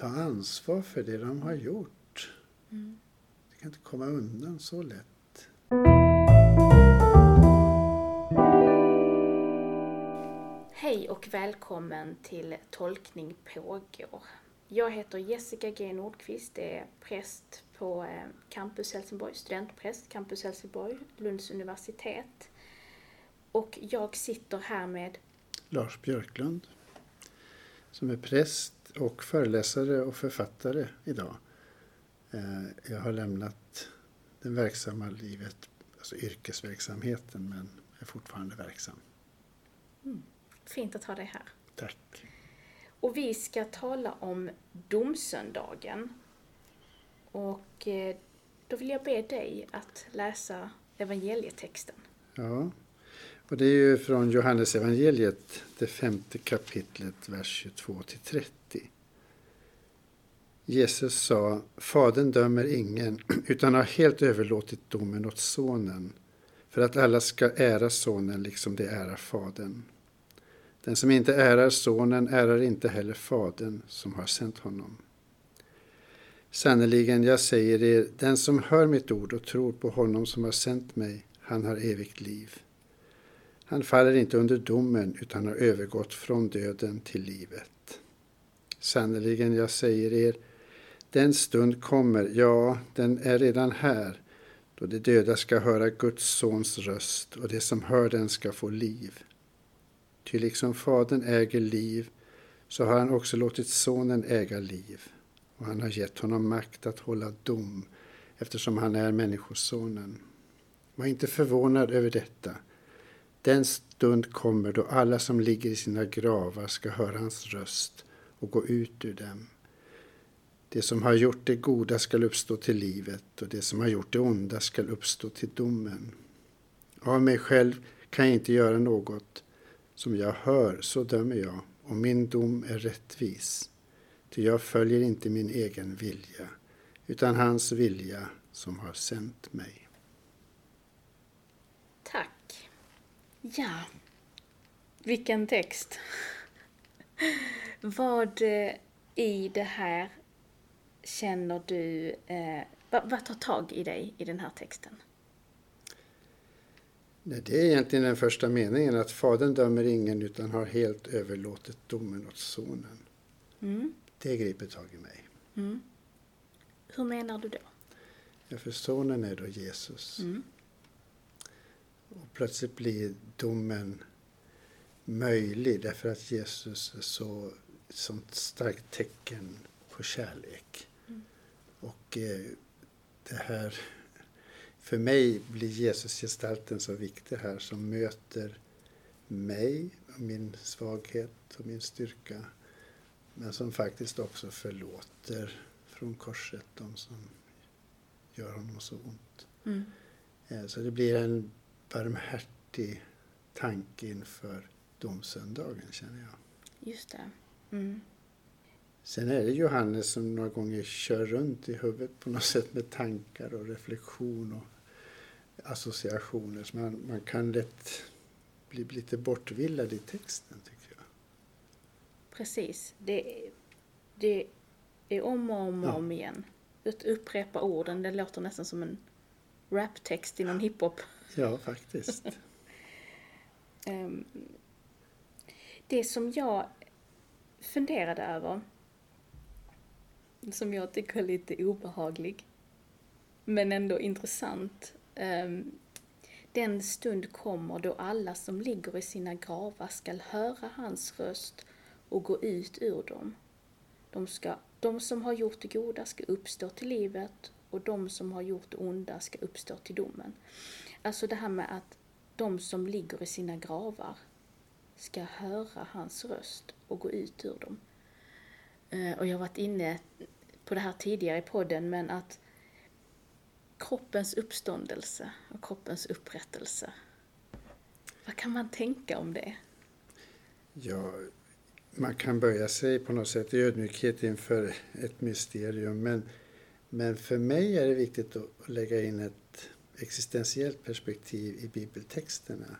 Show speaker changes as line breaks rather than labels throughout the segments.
ta ansvar för det de har gjort. Mm. De kan inte komma undan så lätt.
Hej och välkommen till Tolkning pågår. Jag heter Jessica G Nordqvist, är präst på eh, Campus Helsingborg, studentpräst Campus Helsingborg, Lunds universitet. Och jag sitter här med
Lars Björklund som är präst och föreläsare och författare idag. Eh, jag har lämnat det verksamma livet, alltså yrkesverksamheten, men är fortfarande verksam.
Mm. Fint att ha dig här.
Tack.
Och vi ska tala om domsöndagen. Och eh, då vill jag be dig att läsa evangelietexten.
Ja, och det är ju från Johannes evangeliet, det femte kapitlet, vers 22 till 30. Jesus sa, Fadern dömer ingen, utan har helt överlåtit domen åt Sonen, för att alla ska ära Sonen liksom de ärar Fadern. Den som inte ärar Sonen ärar inte heller Fadern som har sänt honom. Sannerligen, jag säger er, den som hör mitt ord och tror på honom som har sänt mig, han har evigt liv. Han faller inte under domen utan har övergått från döden till livet. Sannerligen, jag säger er, den stund kommer, ja, den är redan här, då de döda ska höra Guds sons röst och de som hör den ska få liv. Ty liksom Fadern äger liv, så har han också låtit Sonen äga liv, och han har gett honom makt att hålla dom, eftersom han är Människosonen. Var inte förvånad över detta. Den stund kommer då alla som ligger i sina gravar ska höra hans röst och gå ut ur dem. Det som har gjort det goda skall uppstå till livet och det som har gjort det onda skall uppstå till domen. Av mig själv kan jag inte göra något. Som jag hör, så dömer jag, och min dom är rättvis. Ty jag följer inte min egen vilja, utan hans vilja som har sänt mig.
Tack. Ja, vilken text. Vad eh, i det här känner du, eh, vad, vad tar tag i dig i den här texten?
Det är egentligen den första meningen, att Fadern dömer ingen utan har helt överlåtit domen åt Sonen. Mm. Det griper tag i mig. Mm.
Hur menar du då?
Ja, för Sonen är då Jesus. Mm. Och plötsligt blir domen möjlig därför att Jesus är så sånt starkt tecken på kärlek. Mm. Och eh, det här för mig blir Jesusgestalten så viktig här som möter mig, och min svaghet och min styrka. Men som faktiskt också förlåter från korset de som gör honom så ont. Mm. Eh, så det blir en barmhärtig tanke inför domsöndagen känner jag.
Just det. Mm.
Sen är det Johannes som några gånger kör runt i huvudet på något sätt med tankar och reflektion och associationer. Så man, man kan lätt bli lite bortvillad i texten tycker jag.
Precis. Det, det är om och om och ja. om igen. Att upprepa orden, det låter nästan som en raptext i någon hiphop.
Ja, faktiskt.
Ehm, det som jag funderade över som jag tycker är lite obehaglig. Men ändå intressant. Ehm, den stund kommer då alla som ligger i sina gravar skall höra hans röst och gå ut ur dem. De, ska, de som har gjort det goda ska uppstå till livet och de som har gjort det onda ska uppstå till domen. Alltså det här med att de som ligger i sina gravar ska höra hans röst och gå ut ur dem. Eh, och jag har varit inne på det här tidigare i podden, men att kroppens uppståndelse och kroppens upprättelse. Vad kan man tänka om det?
Ja, man kan böja sig på något sätt i ödmjukhet inför ett mysterium, men, men för mig är det viktigt att lägga in ett existentiellt perspektiv i bibeltexterna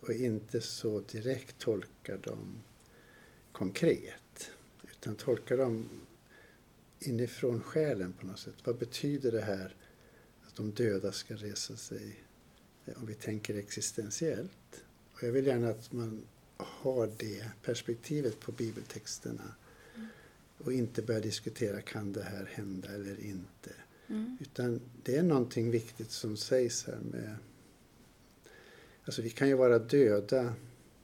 och inte så direkt tolka dem konkret, utan tolka dem inifrån själen på något sätt. Vad betyder det här att de döda ska resa sig? Eh, om vi tänker existentiellt. Och jag vill gärna att man har det perspektivet på bibeltexterna. Och inte börja diskutera, kan det här hända eller inte? Mm. Utan det är någonting viktigt som sägs här med... Alltså vi kan ju vara döda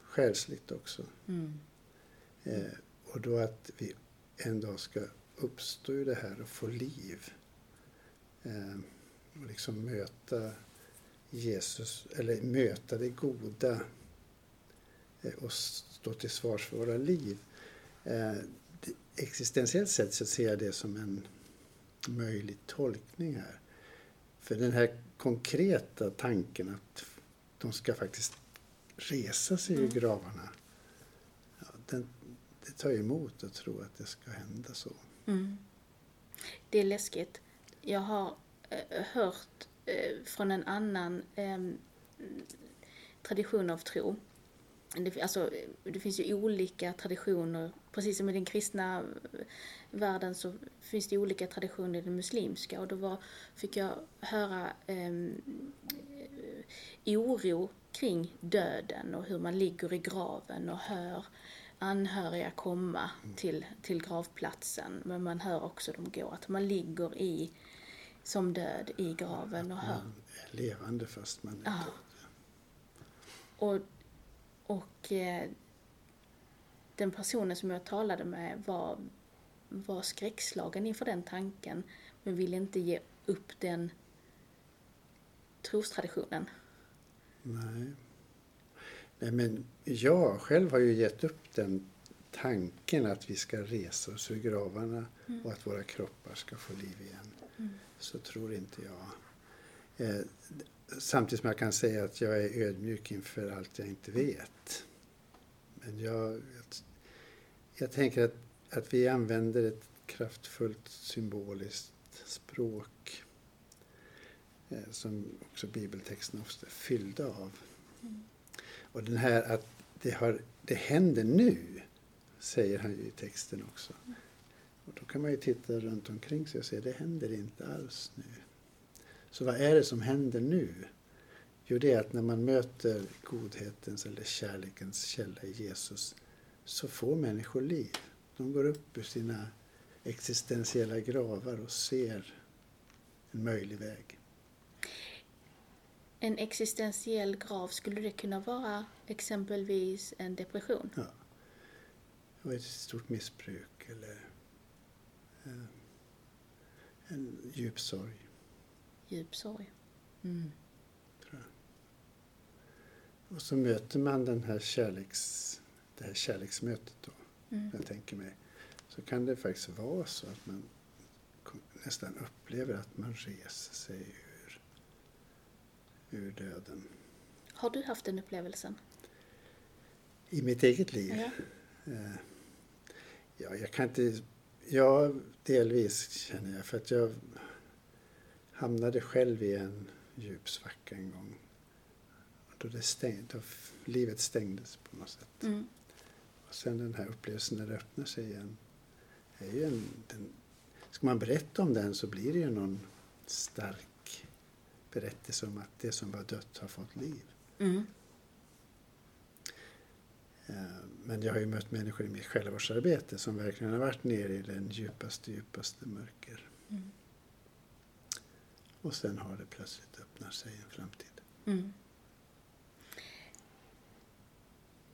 själsligt också. Mm. Eh, och då att vi en dag ska uppstå ur det här och få liv. Eh, och liksom möta Jesus, eller möta det goda eh, och stå till svars för våra liv. Eh, existentiellt sett så ser jag det som en möjlig tolkning här. För den här konkreta tanken att de ska faktiskt resa sig mm. ur gravarna. Ja, den, det tar emot att tro att det ska hända så. Mm.
Det är läskigt. Jag har eh, hört eh, från en annan eh, tradition av tro. Det, alltså, det finns ju olika traditioner, precis som i den kristna världen så finns det olika traditioner i den muslimska och då var, fick jag höra eh, oro kring döden och hur man ligger i graven och hör anhöriga komma mm. till, till gravplatsen. Men man hör också dem gå, att man ligger i, som död i graven och hör. Man
är levande fast man är ja. död.
Och, och eh, den personen som jag talade med var, var skräckslagen inför den tanken men ville inte ge upp den trostraditionen.
Nej. Nej, men jag själv har ju gett upp den tanken att vi ska resa oss ur gravarna mm. och att våra kroppar ska få liv igen. Mm. Så tror inte jag. Eh, samtidigt som jag kan säga att jag är ödmjuk inför allt jag inte vet. Men jag, jag, jag tänker att, att vi använder ett kraftfullt symboliskt språk eh, som också bibeltexterna ofta är fyllda av. Mm. Och den här att det, har, det händer nu, säger han ju i texten också. Och då kan man ju titta runt omkring sig och se, det händer inte alls nu. Så vad är det som händer nu? Jo, det är att när man möter godhetens eller kärlekens källa i Jesus så får människor liv. De går upp ur sina existentiella gravar och ser en möjlig väg
en existentiell grav, skulle det kunna vara exempelvis en depression?
Ja. Och ett stort missbruk eller eh, en djup sorg.
Djup sorg. Mm.
Och så möter man den här kärleks, det här kärleksmötet då, mm. jag tänker mig. Så kan det faktiskt vara så att man nästan upplever att man reser sig ur döden.
Har du haft den upplevelsen?
I mitt eget liv? Ja, eh, ja jag kan inte... Ja, delvis känner jag. För att jag hamnade själv i en djup svacka en gång. Då, det stäng, då livet stängdes på något sätt. Mm. Och sen den här upplevelsen när det öppnar sig igen. Är ju en, den, ska man berätta om den så blir det ju någon stark berättelse om att det som var dött har fått liv. Mm. Eh, men jag har ju mött människor i mitt självvårdsarbete som verkligen har varit nere i den djupaste, djupaste mörker. Mm. Och sen har det plötsligt öppnat sig en framtid. Mm.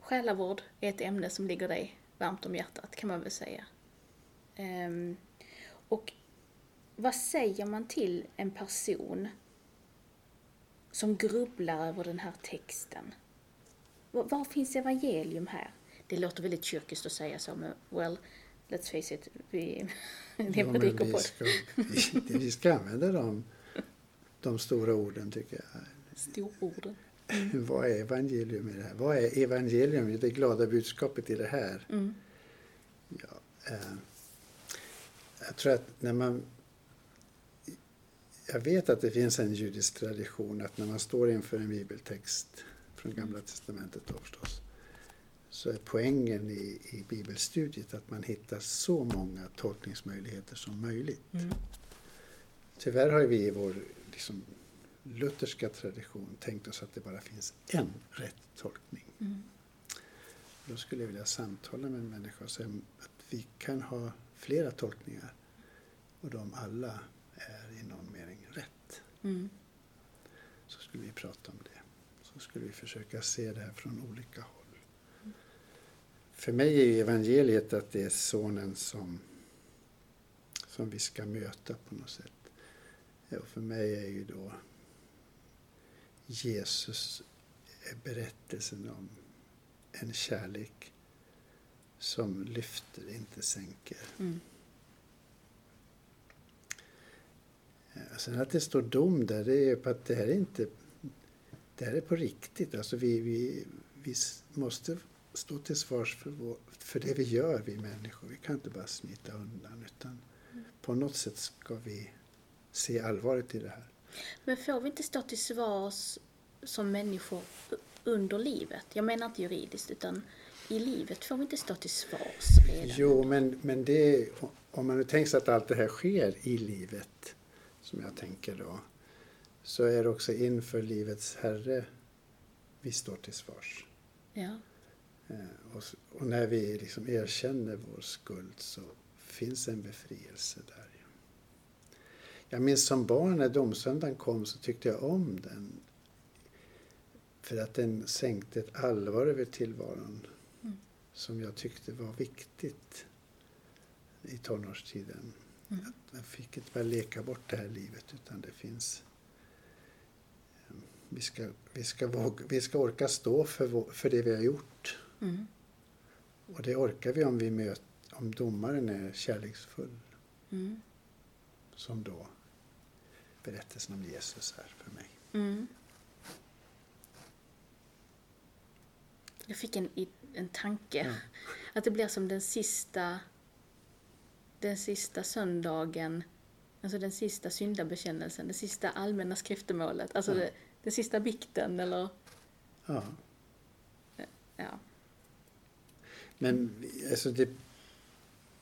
Själavård är ett ämne som ligger dig varmt om hjärtat kan man väl säga. Um, och vad säger man till en person som grubblar över den här texten. Var, var finns evangelium här? Det låter väldigt kyrkiskt att säga så, men well, let's face it, vi, det är en
predikopodd. Vi, vi ska använda de, de stora orden, tycker jag.
Stororden.
Mm. Vad är evangelium i det här? Vad är evangelium i det glada budskapet i det här? Mm. Ja, eh, jag tror att när man jag vet att det finns en judisk tradition att när man står inför en bibeltext från Gamla Testamentet då förstås, så är poängen i, i bibelstudiet att man hittar så många tolkningsmöjligheter som möjligt.
Mm.
Tyvärr har vi i vår liksom, lutherska tradition tänkt oss att det bara finns en rätt tolkning.
Mm.
Då skulle jag vilja samtala med en människa och säga att vi kan ha flera tolkningar och de alla är i någon mening rätt.
Mm.
Så skulle vi prata om det. Så skulle vi försöka se det här från olika håll. För mig är evangeliet att det är sonen som, som vi ska möta på något sätt. Och för mig är ju då Jesus berättelsen om en kärlek som lyfter, inte sänker.
Mm.
Sen att det står dom där, det är på att det här är inte det här är på riktigt. Alltså vi, vi, vi måste stå till svars för, vår, för det vi gör, vi människor. Vi kan inte bara smita undan utan på något sätt ska vi se allvaret i det här.
Men får vi inte stå till svars som människor under livet? Jag menar inte juridiskt utan i livet får vi inte stå till svars redan?
Jo, men, men det, om man nu tänker sig att allt det här sker i livet, som jag tänker då, så är det också inför livets Herre vi står till svars.
Ja.
Eh, och, och, när vi liksom erkänner vår skuld så finns en befrielse där. Jag minns som barn när domsöndagen kom så tyckte jag om den. För att den sänkte ett allvar över tillvaron
Mm.
som jag tyckte var viktigt i tonårstiden.
Mm.
Att man fick inte bara leka bort det här livet utan det finns eh, vi ska, vi ska, våga, vi ska orka stå för, vår, för det vi har gjort.
Mm.
Och det orkar vi om, vi möt, om domaren är kärleksfull.
Mm.
Som då berättelsen om Jesus är för mig.
Mm. Jag fick en, en tanke.
Ja.
Att det blir som den sista, den sista söndagen, alltså den sista syndabekännelsen, det sista allmänna skriftemålet, alltså
Ja.
det, den sista bikten eller,
Ja.
ja.
Men alltså det,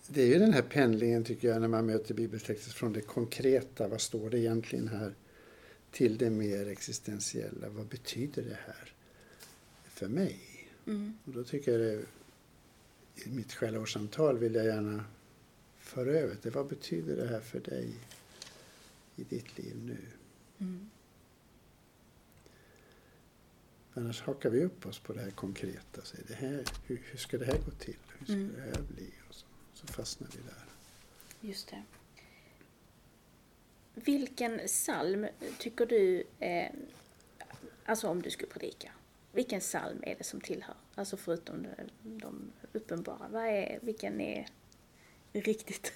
det är ju den här pendlingen tycker jag när man möter bibeltexter från det konkreta, vad står det egentligen här, till det mer existentiella, vad betyder det här för mig?
Mm.
Och då tycker jag det, i mitt själavårdssamtal vill jag gärna föra över det. Vad betyder det här för dig i ditt liv nu?
Mm.
Annars hakar vi upp oss på det här konkreta. Så det här, hur, hur ska det här gå till? Hur ska
Mm.
det här bli? Och så, så fastnar vi där.
Just det. Vilken psalm tycker du, är, alltså om du skulle predika, vilken psalm är det som tillhör? Alltså förutom de, de uppenbara, vad är, vilken är riktigt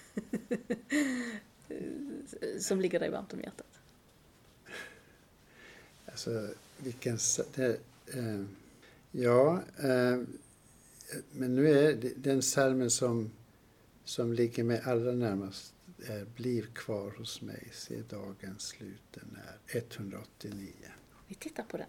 som ligger dig varmt om hjärtat?
Alltså, vilken... Det, eh, ja, eh, men nu är det, den salmen som, som ligger mig allra närmast eh, är Bliv kvar hos mig, se dagens slut den är 189.
Vi tittar på den.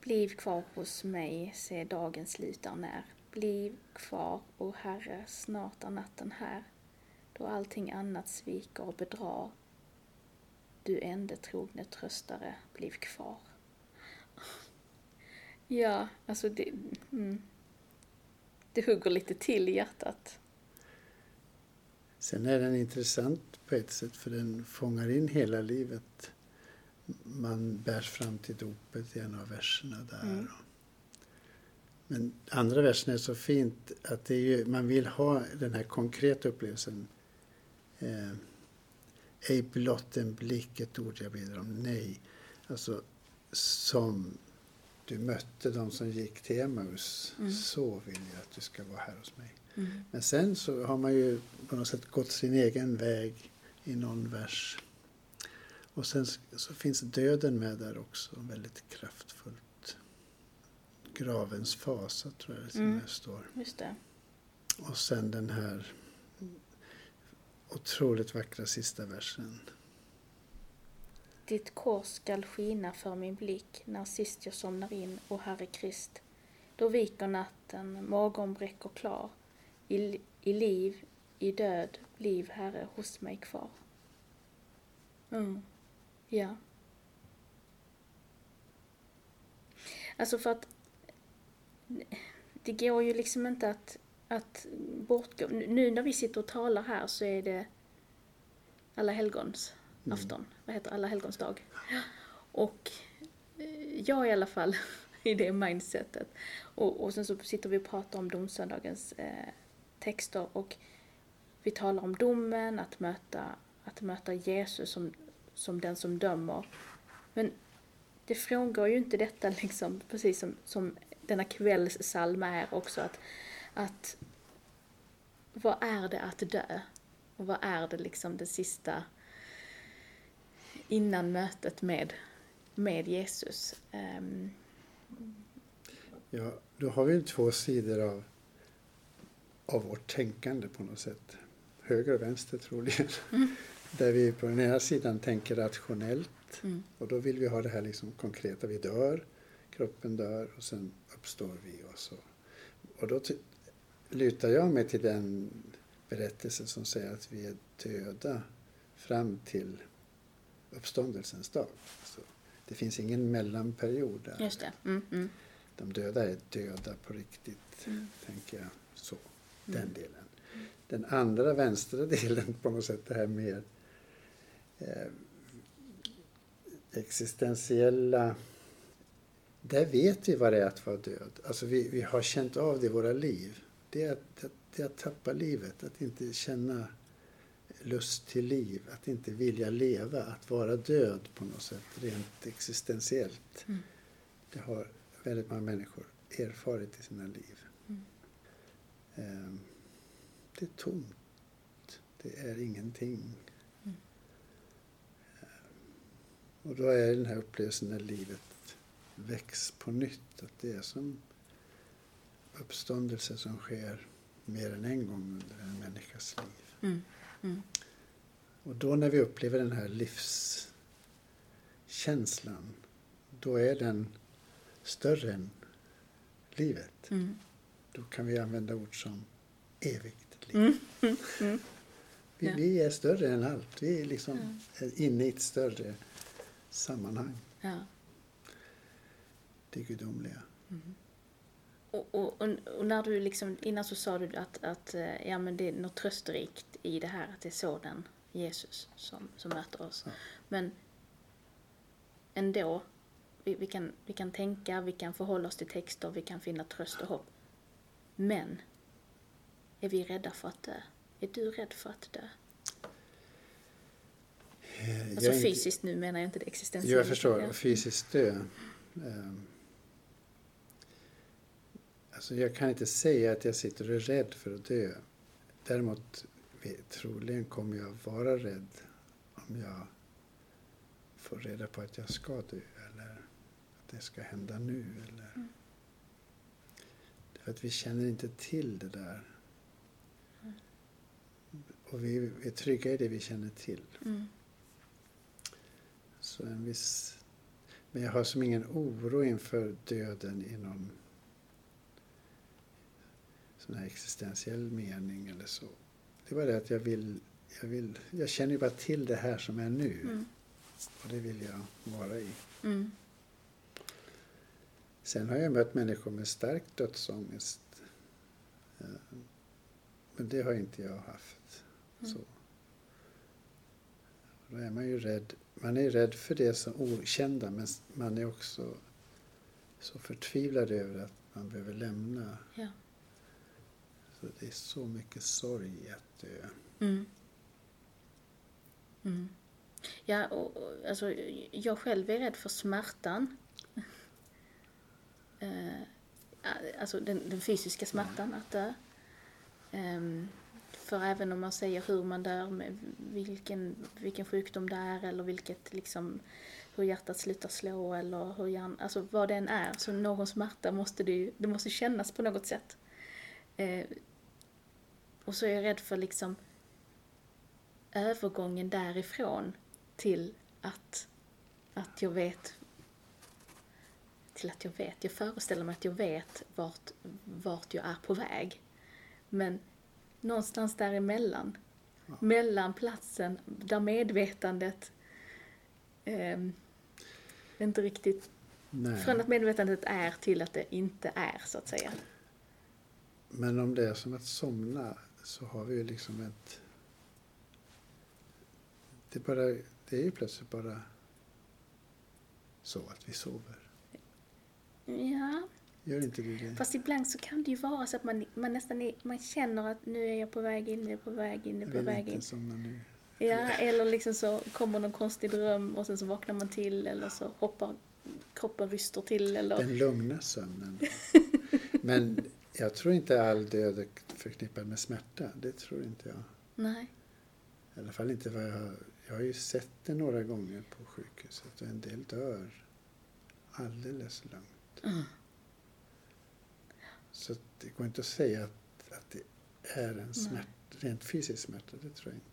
Bliv kvar hos mig, se dagens slut är när. Bliv kvar, o Herre, snart är natten här. Då allting annat sviker och bedrar. Du ende trogne tröstare, bliv kvar. Ja, alltså det... Mm, det hugger lite till i hjärtat.
Sen är den intressant på ett sätt för den fångar in hela livet. Man bärs fram till dopet i en av verserna där.
Mm.
Men andra versen är så fint att det är ju, man vill ha den här konkreta upplevelsen. Eh, ej blott en blick, ett ord jag ber om. Nej, alltså som du mötte de som gick till Emmaus.
Mm.
Så vill jag att du ska vara här hos mig.
Mm.
Men sen så har man ju på något sätt gått sin egen väg i någon vers. Och sen så finns döden med där också, väldigt kraftfullt. Gravens fasa tror jag det och med
Mm.
står.
Just det.
Och sen den här otroligt vackra sista versen
ditt kors skall skina för min blick när sist jag somnar in, o Herre Krist. Då viker natten, morgon bräcker klar. I, I liv, i död, liv Herre hos mig kvar. Mm. Ja. Alltså för att det går ju liksom inte att, att bortgå. Nu när vi sitter och talar här så är det alla helgons mm. Mm. afton. Vad heter alla helgons dag? Och eh, jag i alla fall i det mindsetet. Och, och sen så sitter vi och pratar om domsöndagens eh, texter och vi talar om domen, att möta, att möta Jesus som, som den som dömer. Men det frångår ju inte detta liksom, precis som, som denna kvällssalm är också att, att vad är det att dö? Och vad är det liksom det sista innan mötet med, med Jesus? Um,
ja, då har vi två sidor av, av vårt tänkande på något sätt. Höger och vänster troligen. Mm. Där vi på den ena sidan tänker rationellt mm. och då vill vi ha det här liksom konkreta. Vi dör, kroppen dör och sen uppstår vi. Och, så. och då lutar jag mig till den berättelse som säger att vi är döda fram till uppståndelsens dag. Så det finns ingen mellanperiod där.
Just det. Mm, mm.
De döda är döda på riktigt, mm. tänker jag. Så, den mm. delen. Den andra vänstra delen på något sätt, det här mer eh, existentiella där vet vi vad det är att vara död. Alltså vi, vi har känt av det i våra liv. Det är att, att, det är att tappa livet, att inte känna lust till liv, att inte vilja leva, att vara död på något sätt rent existentiellt. Mm. Det har väldigt många människor erfarit i sina liv. Mm. Um, det är tomt. Det är ingenting. Mm. Um, och då är den här upplevelsen när livet väcks på nytt. Att det är som uppståndelse som sker mer än en gång under en människas liv. Mm. Och då när vi upplever den här livskänslan, då är den större än livet. Mm. Då kan vi använda ord som evigt liv. Mm. Mm. Mm. Vi, ja. vi, är större än allt. Vi är liksom ja. inne i ett större sammanhang. Ja det gudomliga. Mm.
Och, och, och, när du liksom, innan så sa du att, att eh, ja, men det är något trösterikt i det här, att det är sådan Jesus som, som möter oss. Ja. Men ändå, vi, vi, kan, vi kan tänka, vi kan förhålla oss till texter, vi kan finna tröst och hopp. Men, är vi rädda för att dö? Är du rädd för att dö? Eh, alltså fysiskt nu menar jag inte det existentiella.
Jag förstår, fysiskt dö. Um Alltså jag kan inte säga att jag sitter och är rädd för att dö. Däremot troligen kommer jag vara rädd om jag får reda på att jag ska dö eller att det ska hända nu. Eller... Mm. För att vi känner inte till det där. Mm. Och vi är trygga i det vi känner till. Mm. Så en viss... Men jag har som ingen oro inför döden i någon sån här existentiell mening eller så. Det var det att jag vill, jag vill, jag känner ju bara till det här som är nu. Mm. Och det vill jag vara i. Mm. Sen har jag mött människor med stark dödsångest. Eh, men det har inte jag haft. Mm. Så. Då är man ju rädd. Man är rädd för det som okända men man är också så förtvivlad över att man behöver lämna ja. Så det är så mycket sorg i att dö. Mm.
Mm. Ja, och, alltså, jag själv är rädd för smärtan. uh, alltså den, den, fysiska smärtan att dö. Um, för även om man säger hur man dör, med vilken, vilken sjukdom det är eller vilket liksom, hur hjärtat slutar slå eller hur hjärn, alltså vad det än är, så någon smärta måste det ju, det måste kännas på något sätt. Eh, och så är jag rädd för liksom övergången därifrån till att att jag vet till att jag vet. Jag föreställer mig att jag vet vart, vart jag är på väg. Men någonstans däremellan, ja. mellan platsen där medvetandet eh, inte riktigt... Nej. Från att medvetandet är till att det inte är, så att säga.
Men om det är som att somna så har vi ju liksom ett... Det är, bara, det är ju plötsligt bara så att vi sover.
Ja.
Gör inte du det?
Fast ibland så kan det ju vara så att man, man nästan är, man känner att nu är jag på väg in, nu är jag på väg in, nu är jag på väg in.
Somna nu.
Ja, eller liksom så kommer någon konstig dröm och sen så vaknar man till eller så hoppar kroppen ryster till eller...
Den lugna sömnen. Men jag tror inte all död förknippad med smärta. Det tror inte jag.
Nej.
I alla fall inte vad jag har... Jag har ju sett det några gånger på sjukhuset och en del dör alldeles lugnt. Mm. Så det går inte att säga att, att det är en smärta, rent fysisk smärta. Det tror jag inte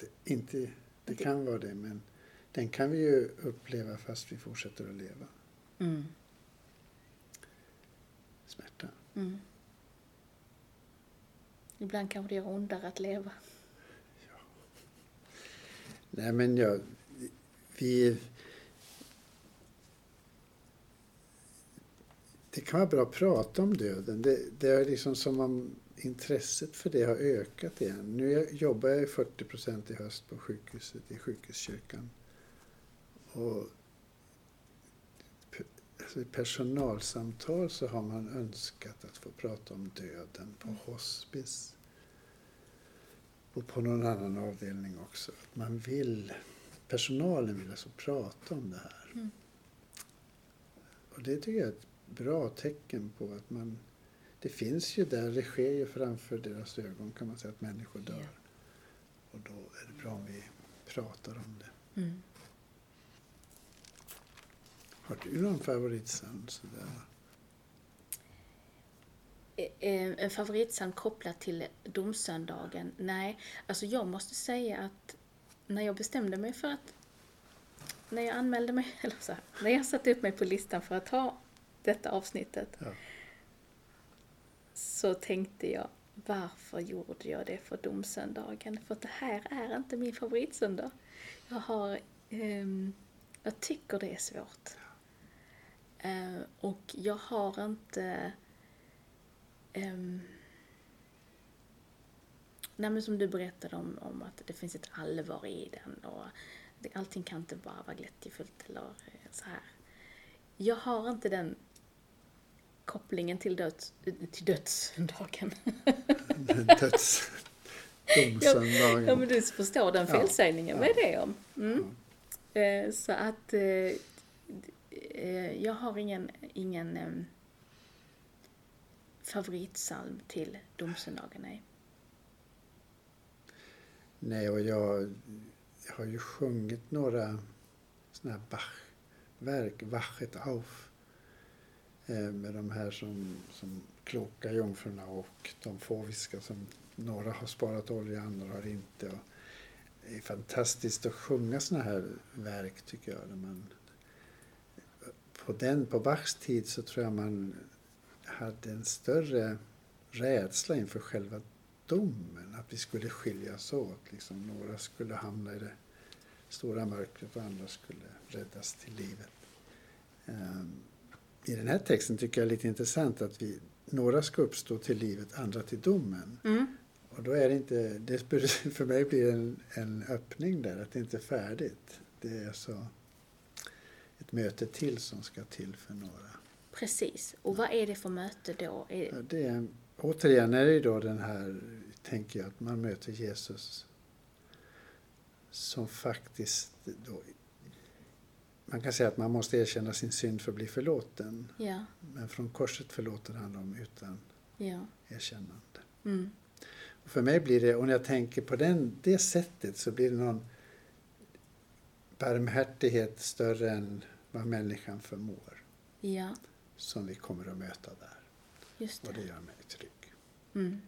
det, inte, det kan vara det, men den kan vi ju uppleva fast vi fortsätter att leva. Mm. Smärta. Mm.
Ibland kanske det gör ondare att leva. Ja.
Nej, men jag, vi... Det kan vara bra att prata om döden. Det, det är liksom som om intresset för det har ökat igen. Nu jobbar jag 40 procent i höst på sjukhuset i sjukhuskyrkan. Och alltså I personalsamtal så har man önskat att få prata om döden på hospice. Och på någon annan avdelning också. Att man vill, personalen vill alltså prata om det här. Mm. Och det tycker jag är ett bra tecken på att man det finns ju där, det sker ju framför deras ögon kan man säga att människor dör. Yeah. Och då är det bra om vi pratar om det. Mm. Har du någon favoritpsalm sådär?
Eh, eh, en favoritpsalm kopplad till domsöndagen? Nej, alltså jag måste säga att när jag bestämde mig för att när jag anmälde mig, eller så här, när jag satte upp mig på listan för att ha detta avsnittet ja så tänkte jag, varför gjorde jag det för domsöndagen? För det här är inte min favoritsöndag. Jag har, um, jag tycker det är svårt. Uh, och jag har inte um, men som du berättade om, om att det finns ett allvar i den och allting kan inte bara vara glättjefullt eller så här. Jag har inte den kopplingen till, döds, till dödsdagen.
Döds... Domsöndagen.
Ja, men du förstår den felsägningen, ja. vad är det om? Mm. Ja. Eh, så att eh, jag har ingen, ingen eh, favoritsalm till domsöndagen, nej.
Nej, och jag, jag har ju sjungit några sådana här Bach-verk, Wachet auf, Eh, med de här som, som kloka jungfrurna och de fåviska som några har sparat olja, andra har inte. Och det är fantastiskt att sjunga såna här verk tycker jag. man, på, den, på Bachs tid så tror jag man hade en större rädsla inför själva domen, att vi skulle skiljas åt. Liksom, några skulle hamna i det stora mörkret och andra skulle räddas till livet. Um, i den här texten tycker jag är lite intressant att vi, några ska uppstå till livet, andra till domen. Mm. Och då är det inte, det, för mig blir det en, en öppning där, att det inte är färdigt. Det är så ett möte till som ska till för några.
Precis. Och vad är det för möte då?
Ja, det är, återigen är det då den här, tänker jag, att man möter Jesus som faktiskt då man kan säga att man måste erkänna sin synd för att bli förlåten.
Ja.
Men från korset förlåter han dem utan
ja.
erkännande. Mm. Och för mig blir det, och när jag tänker på den, det sättet så blir det någon barmhärtighet större än vad människan förmår.
Ja.
Som vi kommer att möta där.
Det.
Och det gör mig trygg.
Mm.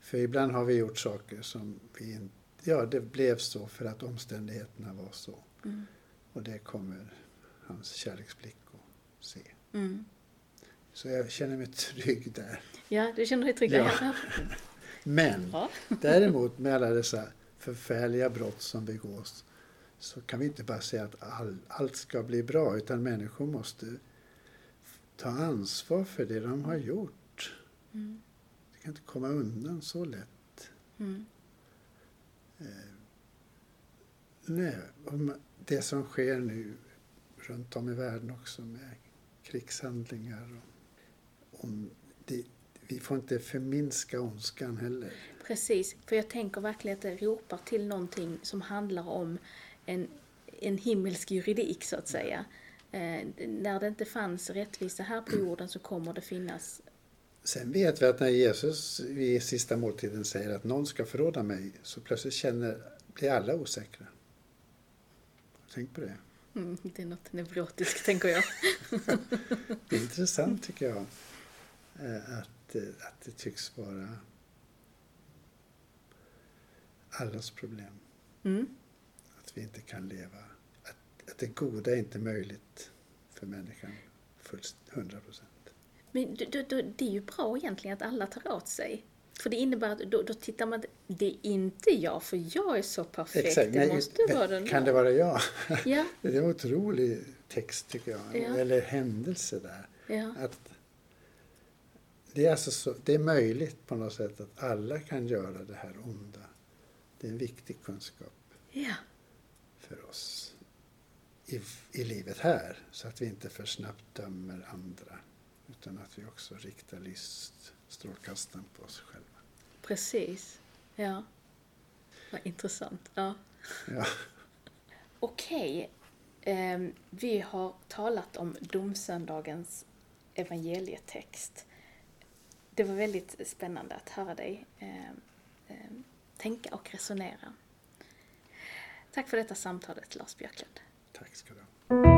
För ibland har vi gjort saker som vi inte, ja det blev så för att omständigheterna var så.
Mm.
Och det kommer hans kärleksblick att se.
Mm.
Så jag känner mig trygg där.
Ja, du känner dig trygg
Ja.
där?
Men
Ja.
däremot med alla dessa förfärliga brott som begås så kan vi inte bara säga att all, allt ska bli bra utan människor måste ta ansvar för det de har gjort.
Mm.
De kan inte komma undan så lätt.
Mm.
Nej, om det som sker nu runt om i världen också med krigshandlingar. Och, om det, vi får inte förminska ondskan heller.
Precis, för jag tänker verkligen att det ropar till någonting som handlar om en, en himmelsk juridik så att säga. Eh, när det inte fanns rättvisa här på jorden så kommer det finnas
Sen vet vi att när Jesus vid sista måltiden säger att någon ska förråda mig så plötsligt känner, blir alla osäkra. Tänk på det.
Mm, det är något neurotiskt, tänker jag.
Det är intressant tycker jag eh, att, eh, att det tycks vara allas problem.
Mm.
Vi inte kan leva, att, att det goda är inte möjligt för människan fullt 100 procent.
Men då, då, det är ju bra egentligen att alla tar åt sig. För det innebär att då, då tittar man, det är inte jag, för jag är så perfekt. det
Nej,
måste vara den
kan det vara jag?
Ja,
Det är en otrolig text tycker jag,
Ja.
eller händelse där.
ja,
Att det, är alltså så, det är möjligt på något sätt att alla kan göra det här onda. Det är en viktig kunskap
ja.
För oss i, i livet här. Så att vi inte för snabbt dömer andra. Utan att vi också riktar list, strålkastaren på oss själva.
Precis. Ja. Vad intressant. Ja.
Ja,
Okej. Ehm, vi har talat om domsöndagens evangelietext. Det var väldigt spännande att höra dig ehm, ehm, tänka och resonera. Tack för detta samtalet, Lars Björklund.
tack ska du ha.